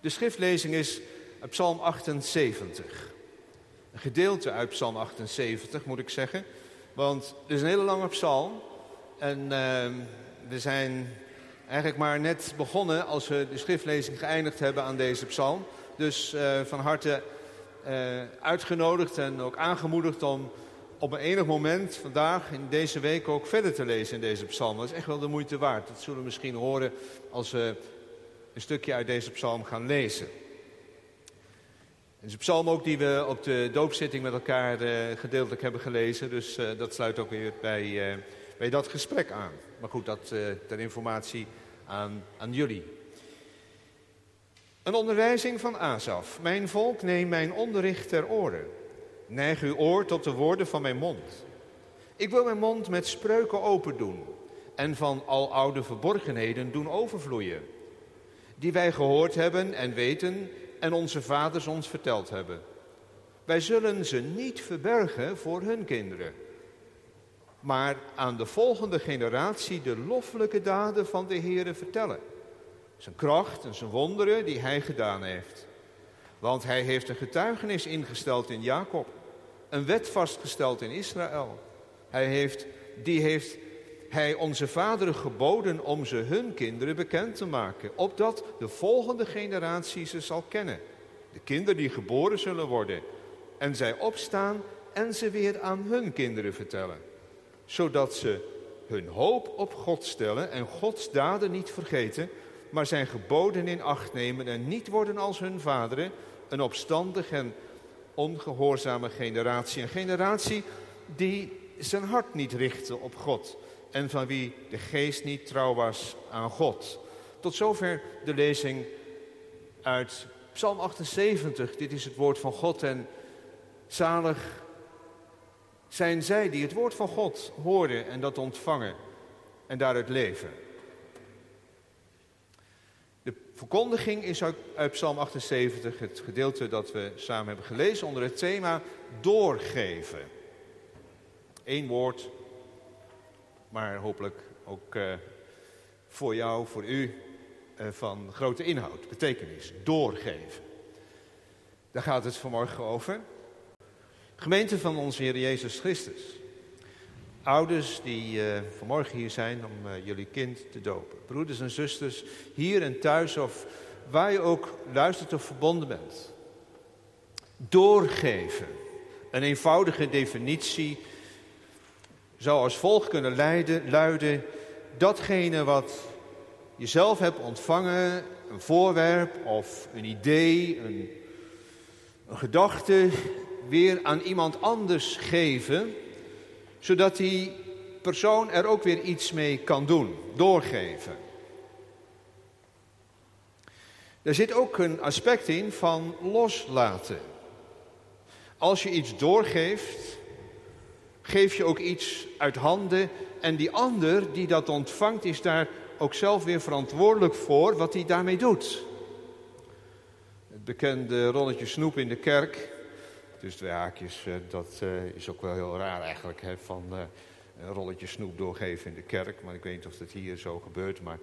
De schriftlezing is Psalm 78. Een gedeelte uit Psalm 78 moet ik zeggen. Want het is een hele lange psalm. En uh, we zijn eigenlijk maar net begonnen als we de schriftlezing geëindigd hebben aan deze psalm. Dus uh, van harte uh, uitgenodigd en ook aangemoedigd om op een enig moment vandaag in deze week ook verder te lezen in deze psalm. Dat is echt wel de moeite waard. Dat zullen we misschien horen als we een stukje uit deze psalm gaan lezen. Het is een psalm ook die we op de doopzitting met elkaar uh, gedeeltelijk hebben gelezen. Dus uh, dat sluit ook weer bij, uh, bij dat gesprek aan. Maar goed, dat ter informatie aan, aan jullie. Een onderwijzing van Asaf. Mijn volk, neem mijn onderricht ter oren. Neig uw oor tot de woorden van mijn mond. Ik wil mijn mond met spreuken open doen en van al oude verborgenheden doen overvloeien. Die wij gehoord hebben en weten en onze vaders ons verteld hebben. Wij zullen ze niet verbergen voor hun kinderen, maar aan de volgende generatie de loffelijke daden van de Heere vertellen. Zijn kracht en zijn wonderen die hij gedaan heeft. Want hij heeft een getuigenis ingesteld in Jacob, een wet vastgesteld in Israël. Hij heeft, die heeft hij onze vaderen geboden om ze hun kinderen bekend te maken, opdat de volgende generatie ze zal kennen. De kinderen die geboren zullen worden en zij opstaan en ze weer aan hun kinderen vertellen, zodat ze hun hoop op God stellen en Gods daden niet vergeten, maar zijn geboden in acht nemen en niet worden als hun vaderen, een opstandig en ongehoorzame generatie. Een generatie die zijn hart niet richtte op God en van wie de geest niet trouw was aan God. Tot zover de lezing uit Psalm 78. Dit is het woord van God en zalig zijn zij die het woord van God horen en dat ontvangen en daaruit leven. De verkondiging is uit Psalm 78, het gedeelte dat we samen hebben gelezen onder het thema doorgeven. Eén woord, maar hopelijk ook uh, voor jou, voor u, uh, van grote inhoud, betekenis, doorgeven. Daar gaat het vanmorgen over. Gemeente van onze Heer Jezus Christus. Ouders die uh, vanmorgen hier zijn om jullie kind te dopen. Broeders en zusters, hier en thuis of waar je ook luistert of verbonden bent. Doorgeven. Een eenvoudige definitie zou als volgt kunnen leiden, luiden: datgene wat je zelf hebt ontvangen, een voorwerp of een idee, een, een gedachte, weer aan iemand anders geven, zodat die persoon er ook weer iets mee kan doen, doorgeven. Er zit ook een aspect in van loslaten. Als je iets doorgeeft, geef je ook iets uit handen en die ander die dat ontvangt is daar ook zelf weer verantwoordelijk voor wat hij daarmee doet. Het bekende rolletje snoep in de kerk, dus twee haakjes, eh, dat eh, is ook wel heel raar eigenlijk, van eh, een rolletje snoep doorgeven in de kerk. Maar ik weet niet of dat hier zo gebeurt, maar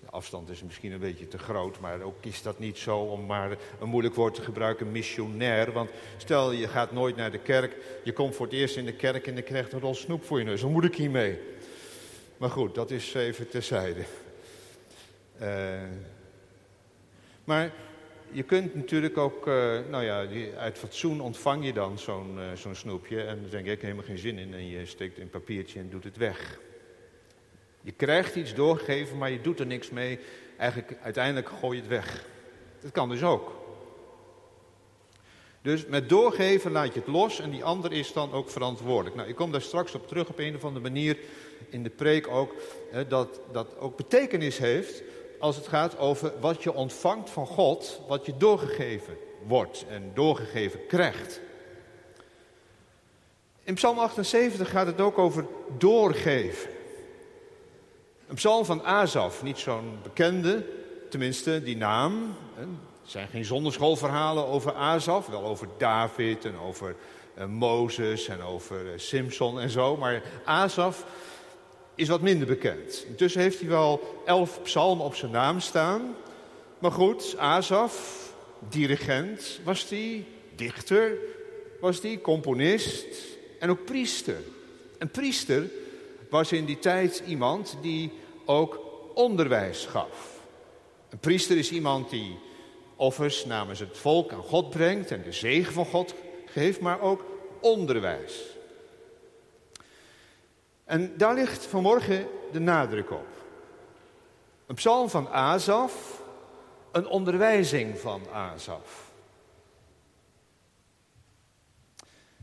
de afstand is misschien een beetje te groot. Maar ook is dat niet zo om maar een moeilijk woord te gebruiken, missionair. Want stel je gaat nooit naar de kerk, je komt voor het eerst in de kerk en je krijgt een rol snoep voor je neus. Hoe moet ik hiermee? Maar goed, dat is even terzijde. Uh, maar je kunt natuurlijk ook, uh, nou ja, uit fatsoen ontvang je dan zo'n uh, zo'n snoepje. En dan denk ik, ik helemaal geen zin in. En je steekt een papiertje en doet het weg. Je krijgt iets doorgegeven, maar je doet er niks mee. Eigenlijk, uiteindelijk gooi je het weg. Dat kan dus ook. Dus met doorgeven laat je het los en die ander is dan ook verantwoordelijk. Nou, ik kom daar straks op terug op een of andere manier in de preek ook. Hè, dat dat ook betekenis heeft als het gaat over wat je ontvangt van God, wat je doorgegeven wordt en doorgegeven krijgt. In Psalm 78 gaat het ook over doorgeven. Een psalm van Azaf, niet zo'n bekende, tenminste die naam. Er zijn geen zonderschoolverhalen over Azaf, wel over David en over uh, Mozes en over uh, Simpson en zo. Maar Azaf is wat minder bekend. Intussen heeft hij wel elf psalmen op zijn naam staan. Maar goed, Azaf, dirigent was die, dichter was die, componist en ook priester. Een priester was in die tijd iemand die ook onderwijs gaf. Een priester is iemand die offers namens het volk aan God brengt en de zegen van God geeft, maar ook onderwijs. En daar ligt vanmorgen de nadruk op. Een psalm van Azaf, een onderwijzing van Azaf.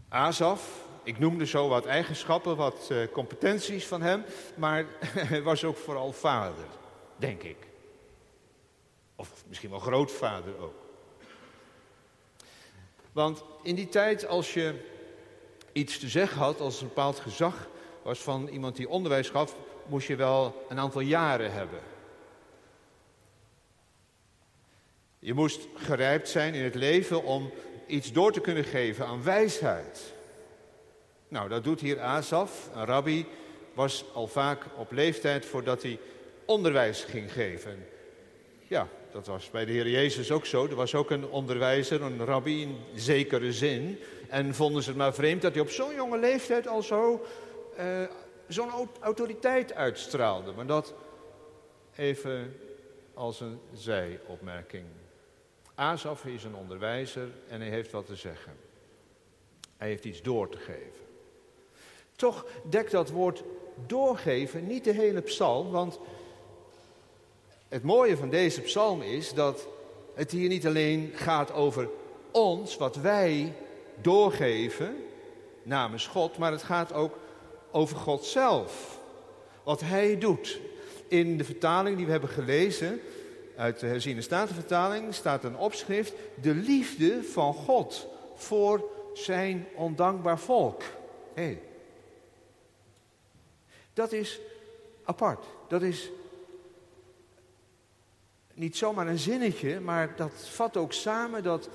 Azaf, ik noemde zo wat eigenschappen, wat uh, competenties van hem, maar hij was ook vooral vader, denk ik. Of misschien wel grootvader ook. Want in die tijd, als je iets te zeggen had, als een bepaald gezag was van iemand die onderwijs gaf, moest je wel een aantal jaren hebben. Je moest gerijpt zijn in het leven om iets door te kunnen geven aan wijsheid. Nou, dat doet hier Asaf. Een rabbi was al vaak op leeftijd voordat hij onderwijs ging geven. Ja, dat was bij de Heer Jezus ook zo. Er was ook een onderwijzer, een rabbi in zekere zin. En vonden ze het maar vreemd dat hij op zo'n jonge leeftijd al zo uh, zo'n autoriteit uitstraalde. Maar dat even als een zijopmerking. Asaf is een onderwijzer en hij heeft wat te zeggen. Hij heeft iets door te geven. Toch dekt dat woord doorgeven niet de hele psalm, want het mooie van deze psalm is dat het hier niet alleen gaat over ons, wat wij doorgeven namens God, maar het gaat ook over God zelf. Wat Hij doet. In de vertaling die we hebben gelezen, uit de herziene statenvertaling, staat een opschrift: De liefde van God voor zijn ondankbaar volk. Hey. Dat is apart. Dat is niet zomaar een zinnetje, maar dat vat ook samen dat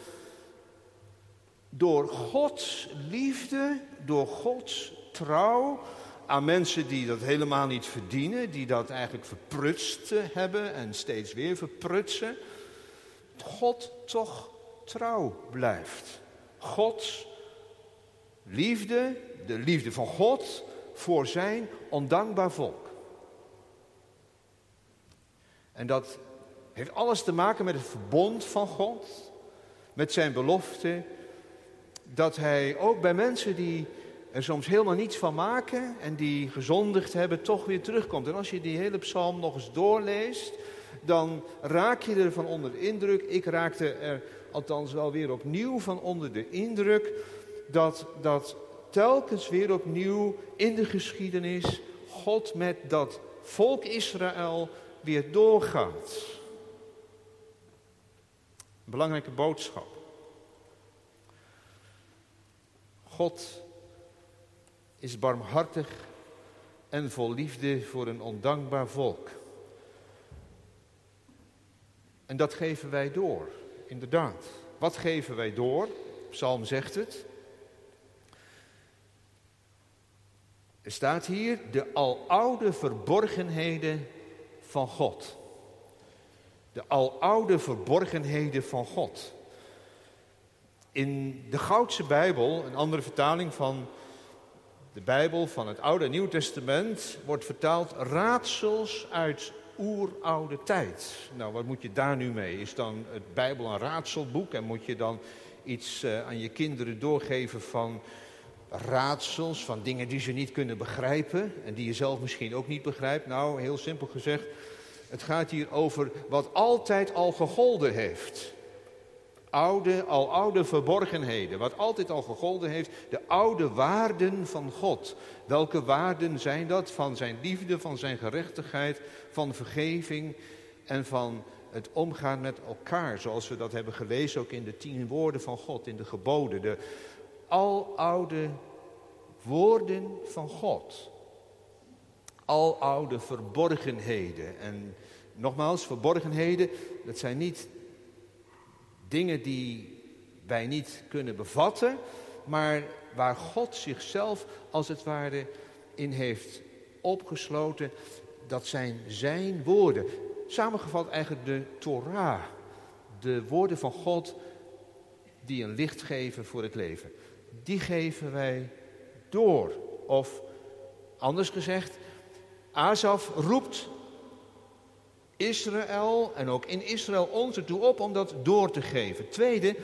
door Gods liefde, door Gods trouw aan mensen die dat helemaal niet verdienen, die dat eigenlijk verprutst hebben en steeds weer verprutsen, God toch trouw blijft. Gods liefde, de liefde van God voor zijn ondankbaar volk. En dat heeft alles te maken met het verbond van God, met zijn belofte, dat hij ook bij mensen die er soms helemaal niets van maken en die gezondigd hebben, toch weer terugkomt. En als je die hele psalm nog eens doorleest, dan raak je er van onder de indruk. Ik raakte er althans wel weer opnieuw van onder de indruk dat, dat telkens weer opnieuw in de geschiedenis God met dat volk Israël weer doorgaat. Belangrijke boodschap. God is barmhartig en vol liefde voor een ondankbaar volk. En dat geven wij door, inderdaad. Wat geven wij door? Psalm zegt het. Er staat hier de aloude verborgenheden van God. De aloude verborgenheden van God. In de Goudse Bijbel, een andere vertaling van de Bijbel van het Oude en Nieuwe Testament wordt vertaald raadsels uit oeroude tijd. Nou, wat moet je daar nu mee? Is dan het Bijbel een raadselboek en moet je dan iets uh, aan je kinderen doorgeven van raadsels, van dingen die ze niet kunnen begrijpen en die je zelf misschien ook niet begrijpt? Nou, heel simpel gezegd, het gaat hier over wat altijd al gegolden heeft oude, al oude verborgenheden, wat altijd al gegolden heeft, de oude waarden van God. Welke waarden zijn dat? Van zijn liefde, van zijn gerechtigheid, van vergeving en van het omgaan met elkaar, zoals we dat hebben gelezen ook in de tien woorden van God, in de geboden, de aloude woorden van God. Aloude verborgenheden. En nogmaals, verborgenheden, dat zijn niet Dingen die wij niet kunnen bevatten, maar waar God zichzelf als het ware in heeft opgesloten. Dat zijn zijn woorden. Samengevat eigenlijk de Torah, de woorden van God die een licht geven voor het leven. Die geven wij door. Of anders gezegd, Azaf roept Israël en ook in Israël ons ertoe op om dat door te geven. Tweede,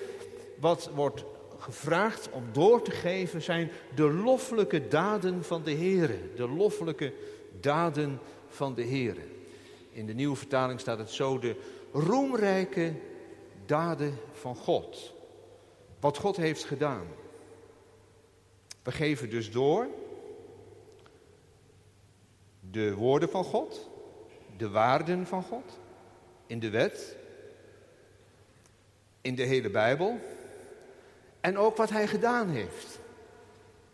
wat wordt gevraagd om door te geven zijn de loffelijke daden van de Heer. De loffelijke daden van de Heer. In de nieuwe vertaling staat het zo, de roemrijke daden van God. Wat God heeft gedaan. We geven dus door de woorden van God, de waarden van God, in de wet, in de hele Bijbel en ook wat Hij gedaan heeft.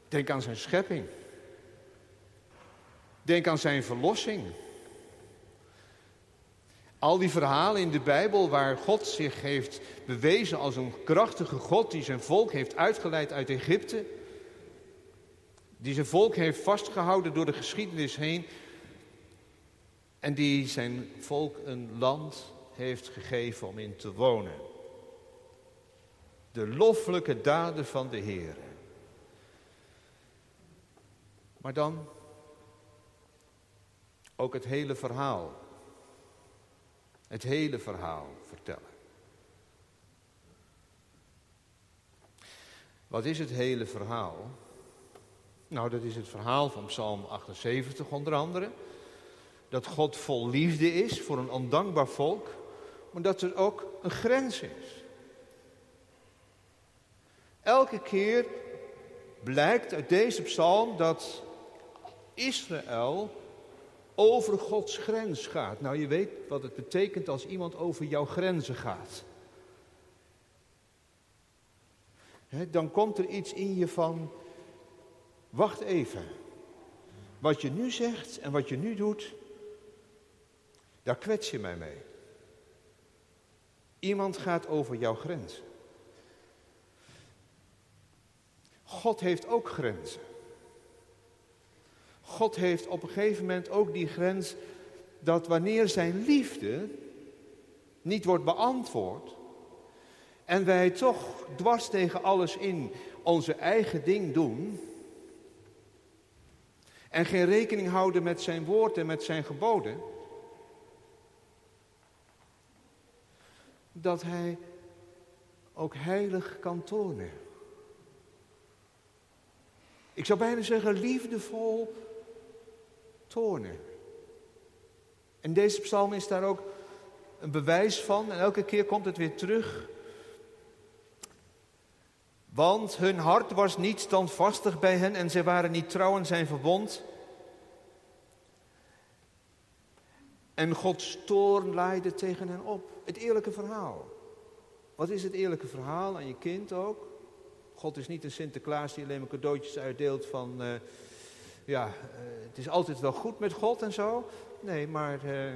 Denk aan zijn schepping. Denk aan zijn verlossing. Al die verhalen in de Bijbel waar God zich heeft bewezen als een krachtige God die zijn volk heeft uitgeleid uit Egypte, die zijn volk heeft vastgehouden door de geschiedenis heen en die zijn volk een land heeft gegeven om in te wonen. De loffelijke daden van de Heer. Maar dan ook het hele verhaal. Het hele verhaal vertellen. Wat is het hele verhaal? Nou, dat is het verhaal van Psalm 78 onder andere. Dat God vol liefde is voor een ondankbaar volk, maar dat er ook een grens is. Elke keer blijkt uit deze psalm dat Israël over Gods grens gaat. Nou, je weet wat het betekent als iemand over jouw grenzen gaat. dan komt er iets in je van, wacht even. Wat je nu zegt en wat je nu doet, daar kwets je mij mee. Iemand gaat over jouw grens. God heeft ook grenzen. God heeft op een gegeven moment ook die grens dat wanneer zijn liefde niet wordt beantwoord en wij toch dwars tegen alles in onze eigen ding doen en geen rekening houden met zijn woord en met zijn geboden, dat hij ook heilig kan tonen. Ik zou bijna zeggen liefdevol toornen. En deze psalm is daar ook een bewijs van. En elke keer komt het weer terug. Want hun hart was niet standvastig bij hen en zij waren niet trouw aan zijn verbond. En Gods toorn laaide tegen hen op. Het eerlijke verhaal. Wat is het eerlijke verhaal aan je kind ook? God is niet een Sinterklaas die alleen maar cadeautjes uitdeelt van... Uh, ja, uh, het is altijd wel goed met God en zo. Nee, maar uh,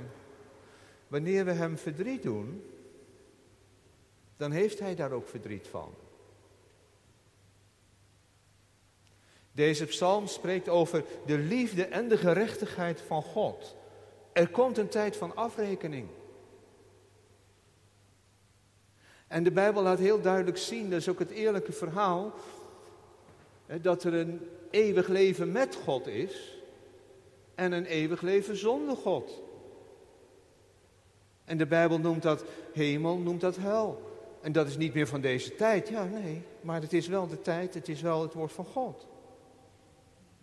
wanneer we hem verdriet doen... dan heeft hij daar ook verdriet van. Deze psalm spreekt over de liefde en de gerechtigheid van God. Er komt een tijd van afrekening. En de Bijbel laat heel duidelijk zien, dat is ook het eerlijke verhaal, dat er een eeuwig leven met God is en een eeuwig leven zonder God. En de Bijbel noemt dat hemel, noemt dat hel. En dat is niet meer van deze tijd, ja nee, maar het is wel de tijd, het is wel het woord van God.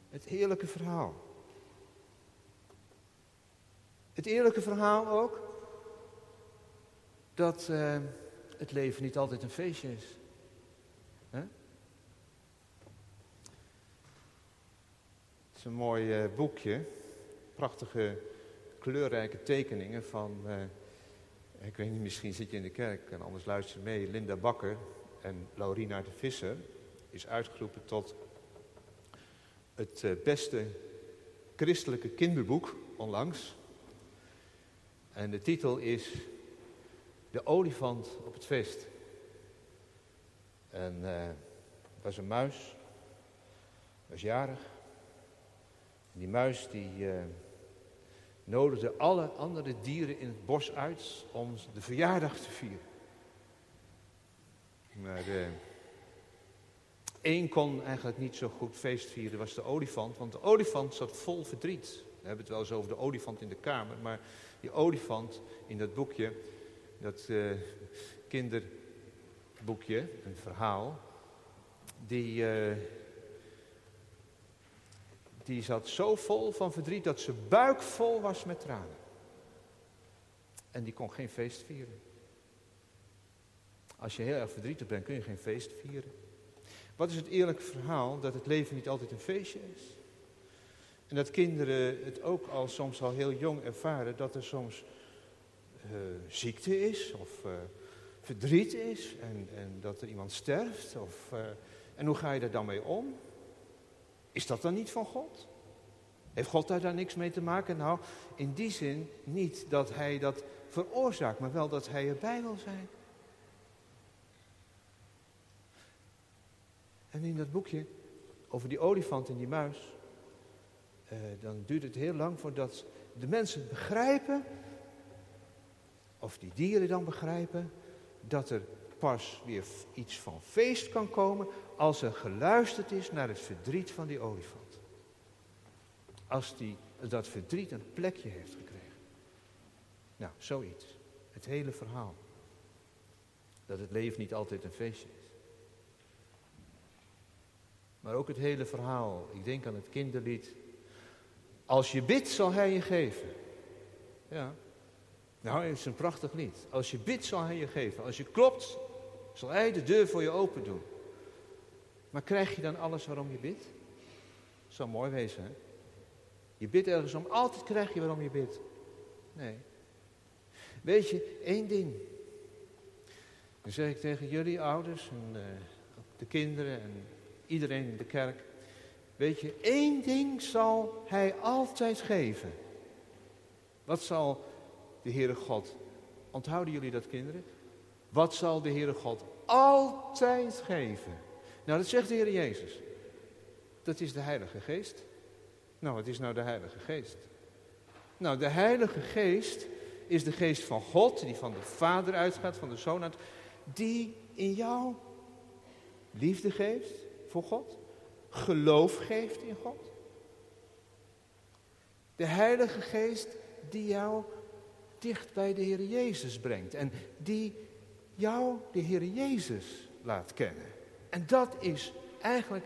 Het eerlijke verhaal. Het eerlijke verhaal ook dat uh, het leven niet altijd een feestje is. Het is een mooi uh, boekje, prachtige kleurrijke tekeningen van, uh, ik weet niet, misschien zit je in de kerk en anders luister mee, Linda Bakker en Laurina de Visser is uitgeroepen tot het beste christelijke kinderboek onlangs. En de titel is De olifant op het feest. En uh, was een muis, was jarig. En die muis die uh, nodigde alle andere dieren in het bos uit om de verjaardag te vieren. Maar uh, één kon eigenlijk niet zo goed feest vieren, was de olifant. Want de olifant zat vol verdriet. We hebben het wel eens over de olifant in de kamer. Maar die olifant in dat boekje, dat uh, kinderboekje, een verhaal. Die, uh, die zat zo vol van verdriet dat ze buik vol was met tranen. En die kon geen feest vieren. Als je heel erg verdrietig bent, kun je geen feest vieren. Wat is het eerlijke verhaal dat het leven niet altijd een feestje is? En dat kinderen het ook al soms al heel jong ervaren dat er soms uh, ziekte is of uh, verdriet is en, en, dat er iemand sterft. Of, uh, en hoe ga je daar dan mee om? Is dat dan niet van God? Heeft God daar dan niks mee te maken? Nou, in die zin niet dat hij dat veroorzaakt, maar wel dat hij erbij wil zijn. En in dat boekje over die olifant en die muis, eh, dan duurt het heel lang voordat de mensen begrijpen, of die dieren dan begrijpen, dat er pas weer iets van feest kan komen als er geluisterd is naar het verdriet van die olifant. Als die, dat verdriet een plekje heeft gekregen. Nou, zoiets. Het hele verhaal. Dat het leven niet altijd een feestje is. Maar ook het hele verhaal. Ik denk aan het kinderlied. Als je bidt, zal hij je geven. Ja. Nou, het is een prachtig lied. Als je bidt, zal hij je geven. Als je klopt, zal hij de deur voor je open doen. Maar krijg je dan alles waarom je bidt? Dat zou mooi wezen, hè? Je bidt ergens om, altijd krijg je waarom je bidt. Nee. Weet je, één ding. Dan zeg ik tegen jullie ouders en uh, de kinderen en iedereen in de kerk. Weet je, één ding zal hij altijd geven. Wat zal de Heere God, onthouden jullie dat kinderen? Wat zal de Heere God altijd geven? Nou, dat zegt de Heer Jezus. Dat is de Heilige Geest. Nou, wat is nou de Heilige Geest? Nou, de Heilige Geest is de geest van God, die van de Vader uitgaat, van de Zoon uit, die in jou liefde geeft voor God, geloof geeft in God. De Heilige Geest die jou dicht bij de Heer Jezus brengt en die jou de Heer Jezus laat kennen. En dat is eigenlijk,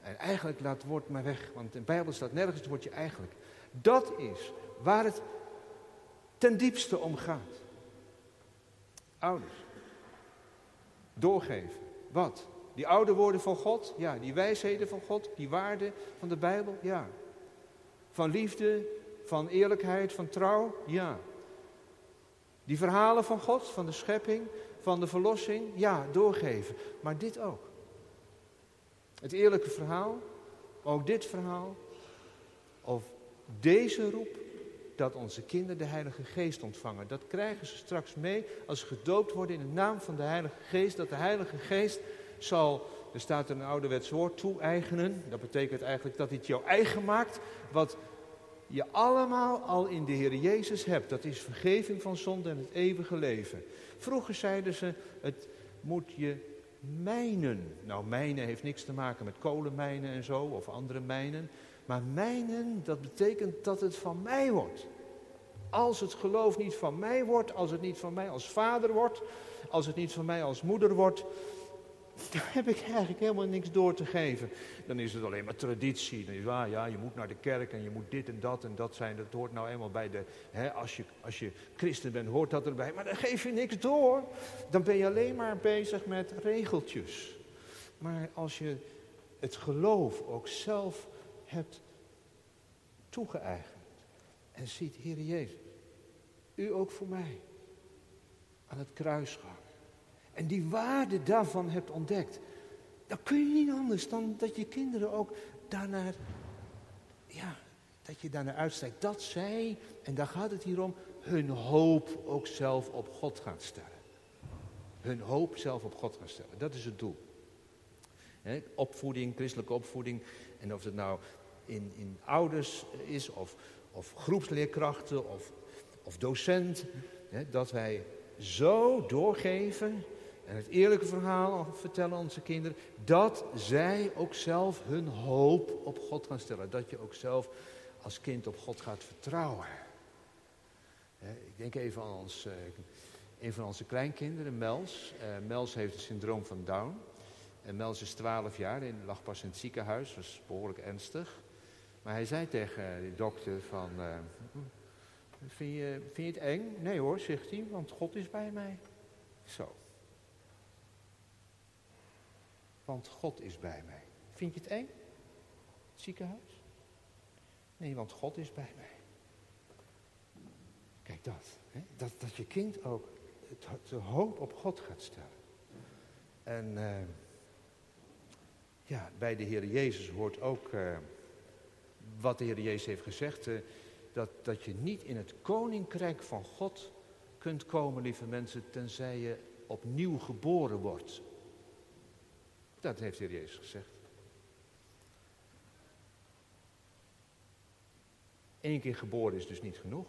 en eigenlijk laat het woord maar weg, want in de Bijbel staat nergens het woordje eigenlijk. Dat is waar het ten diepste omgaat. Ouders. Doorgeven. Wat? Die oude woorden van God? Ja. Die wijsheden van God? Die waarden van de Bijbel? Ja. Van liefde, van eerlijkheid, van trouw? Ja. Die verhalen van God, van de schepping, van de verlossing? Ja, doorgeven. Maar dit ook. Het eerlijke verhaal, ook dit verhaal, of deze roep dat onze kinderen de Heilige Geest ontvangen. Dat krijgen ze straks mee als ze gedoopt worden in de naam van de Heilige Geest. Dat de Heilige Geest zal, er staat een ouderwets woord, toe-eigenen. Dat betekent eigenlijk dat het jou eigen maakt. Wat je allemaal al in de Heer Jezus hebt. Dat is vergeving van zonde en het eeuwige leven. Vroeger zeiden ze, het moet je mijnen. Nou, mijnen heeft niks te maken met kolenmijnen en zo, of andere mijnen. Maar mijnen, dat betekent dat het van mij wordt. Als het geloof niet van mij wordt, als het niet van mij als vader wordt, als het niet van mij als moeder wordt, dan heb ik eigenlijk helemaal niks door te geven. Dan is het alleen maar traditie. Dan is ah, ja, je moet naar de kerk en je moet dit en dat en dat zijn. Dat hoort nou eenmaal bij de. Hè, als, je, als je christen bent, hoort dat erbij. Maar dan geef je niks door. Dan ben je alleen maar bezig met regeltjes. Maar als je het geloof ook zelf hebt toegeëigend. En ziet, Heer Jezus, u ook voor mij aan het kruis gaan. En die waarde daarvan hebt ontdekt. Dan kun je niet anders dan dat je kinderen ook daarnaar, ja, dat je daarnaar uitstrijkt. Dat zij, en daar gaat het hier om, hun hoop ook zelf op God gaan stellen. Hun hoop zelf op God gaan stellen. Dat is het doel. opvoeding, christelijke opvoeding. En of het nou in, in ouders is, of, of groepsleerkrachten, of, of docent, dat wij zo doorgeven en het eerlijke verhaal vertellen aan onze kinderen, dat zij ook zelf hun hoop op God gaan stellen. Dat je ook zelf als kind op God gaat vertrouwen. Ik denk even aan ons, eh, een van onze kleinkinderen, Mels. Eh, Mels heeft het syndroom van Down. En Mels is 12 jaar en lag pas in het ziekenhuis, was behoorlijk ernstig. Maar hij zei tegen de dokter van, uh, vind, je, vind je het eng? Nee hoor, zegt hij, want God is bij mij. Zo. Want God is bij mij. Vind je het eng? Het ziekenhuis? Nee, want God is bij mij. Kijk dat. Hè? Dat, dat je kind ook de hoop op God gaat stellen. En uh, ja, bij de Heer Jezus hoort ook uh, wat de Heer Jezus heeft gezegd. Uh, dat, dat je niet in het koninkrijk van God kunt komen, lieve mensen, tenzij je opnieuw geboren wordt. Dat heeft de Heer Jezus gezegd. Eén keer geboren is dus niet genoeg.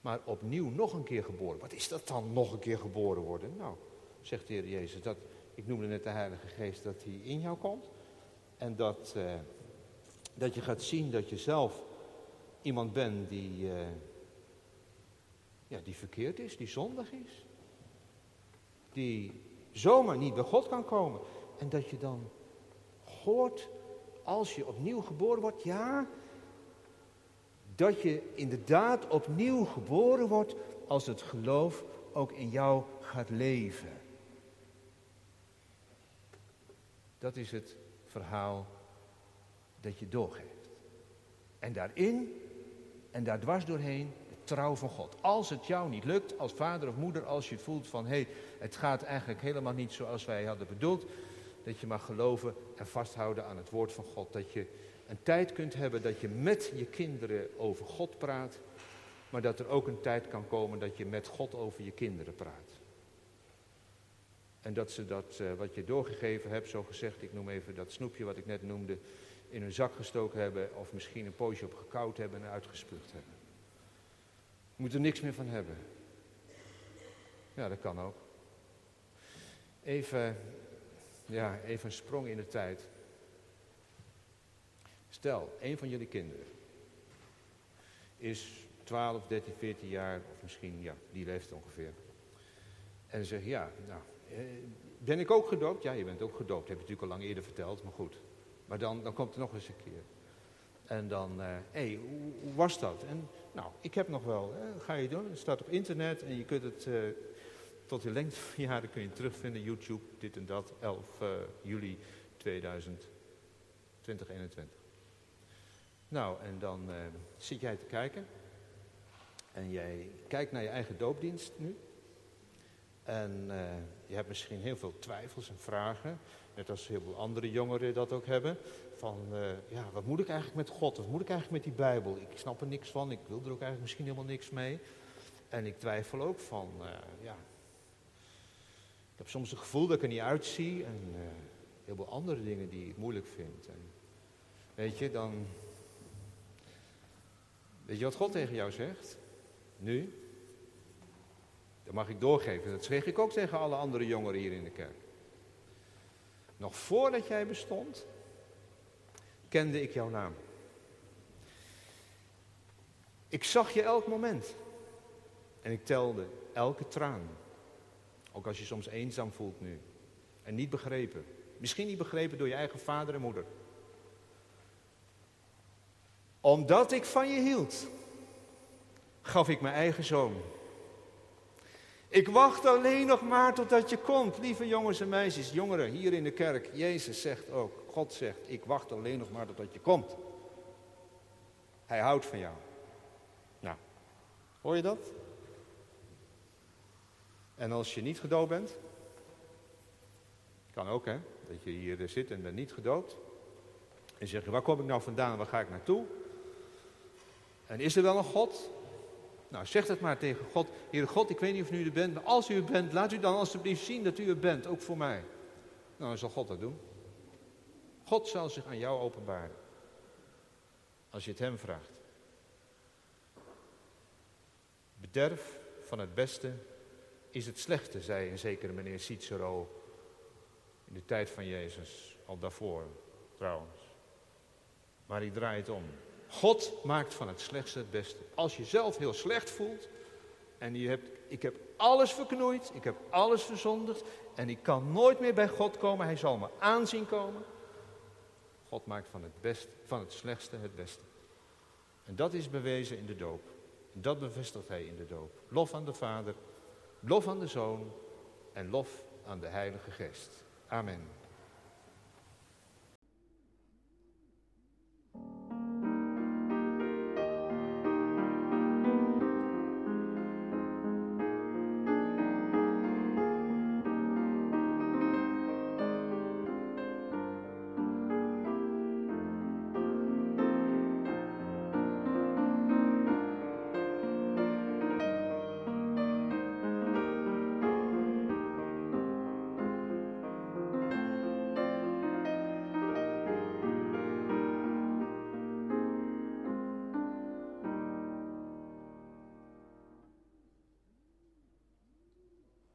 Maar opnieuw nog een keer geboren. Wat is dat dan, nog een keer geboren worden? Nou, zegt de Heer Jezus, dat, ik noemde net de Heilige Geest, dat hij in jou komt. En dat, uh, dat je gaat zien dat je zelf iemand bent die, uh, ja, die verkeerd is, die zondig is. Die zomaar niet bij God kan komen. En dat je dan hoort, als je opnieuw geboren wordt, ja, dat je inderdaad opnieuw geboren wordt als het geloof ook in jou gaat leven. Dat is het verhaal dat je doorgeeft. En daarin en daar dwars doorheen trouw van God. Als het jou niet lukt, als vader of moeder, als je voelt van hé, hey, het gaat eigenlijk helemaal niet zoals wij hadden bedoeld, dat je mag geloven en vasthouden aan het woord van God. Dat je een tijd kunt hebben dat je met je kinderen over God praat, maar dat er ook een tijd kan komen dat je met God over je kinderen praat. En dat ze dat uh, wat je doorgegeven hebt, zo gezegd, ik noem even dat snoepje wat ik net noemde, in hun zak gestoken hebben of misschien een poosje op gekoud hebben en uitgespuugd hebben. Moet er niks meer van hebben. Ja, dat kan ook. Even, ja, even een sprong in de tijd. Stel, een van jullie kinderen is 12, 13, 14 jaar, of misschien ja, die leeftijd ongeveer. En zegt, ja, nou, eh, ben ik ook gedoopt? Ja, je bent ook gedoopt. Heb je natuurlijk al lang eerder verteld, maar goed. Maar dan, dan komt er nog eens een keer. En dan, hé, uh, hey, hoe, was dat? En nou, ik heb nog wel, ga je doen. Het staat op internet en je kunt het uh, tot je lengte van jaren kun je terugvinden. YouTube, dit en dat, 11 uh, juli 2000, 2021. Nou, en dan zit jij te kijken. En jij kijkt naar je eigen doopdienst nu. En je hebt misschien heel veel twijfels en vragen. Net als heel veel andere jongeren dat ook hebben. Van, uh, ja, wat moet ik eigenlijk met God? Wat moet ik eigenlijk met die Bijbel? Ik snap er niks van. Ik wil er ook eigenlijk misschien helemaal niks mee. En ik twijfel ook van, ja... Ik heb soms het gevoel dat ik er niet uitzie. En heel veel andere dingen die ik moeilijk vind. Weet je, dan Weet je wat God tegen jou zegt? Nu? Dat mag ik doorgeven. Dat zeg ik ook tegen alle andere jongeren hier in de kerk. Nog voordat jij bestond, kende ik jouw naam. Ik zag je elk moment. En ik telde elke traan. Ook als je soms eenzaam voelt nu. En niet begrepen. Misschien niet begrepen door je eigen vader en moeder omdat ik van je hield, gaf ik mijn eigen zoon. Ik wacht alleen nog maar totdat je komt, lieve jongens en meisjes, jongeren hier in de kerk. Jezus zegt ook, God zegt, ik wacht alleen nog maar totdat je komt. Hij houdt van jou. Nou, hoor je dat? En als je niet gedoopt bent, kan ook hè, dat je hier zit en bent niet gedoopt. En zeg je, waar kom ik nou vandaan, waar ga ik naartoe? En is er wel een God? Nou, zeg het maar tegen God. Heer God, ik weet niet of u er bent, maar als u er bent, laat u dan alstublieft zien dat u er bent, ook voor mij. Nou, dan zal God dat doen. God zal zich aan jou openbaren. Als je het hem vraagt. Bederf van het beste is het slechte, zei een zekere meneer Cicero in de tijd van Jezus, al daarvoor trouwens. Maar ik draai het om. God maakt van het slechtste het beste. Als je zelf heel slecht voelt en je hebt, ik heb alles verknoeid, ik heb alles verzondigd en ik kan nooit meer bij God komen, hij zal me aanzien komen. God maakt van het, best, van het slechtste het beste. En dat is bewezen in de doop. Dat bevestigt hij in de doop. Lof aan de Vader, lof aan de Zoon en lof aan de Heilige Geest. Amen.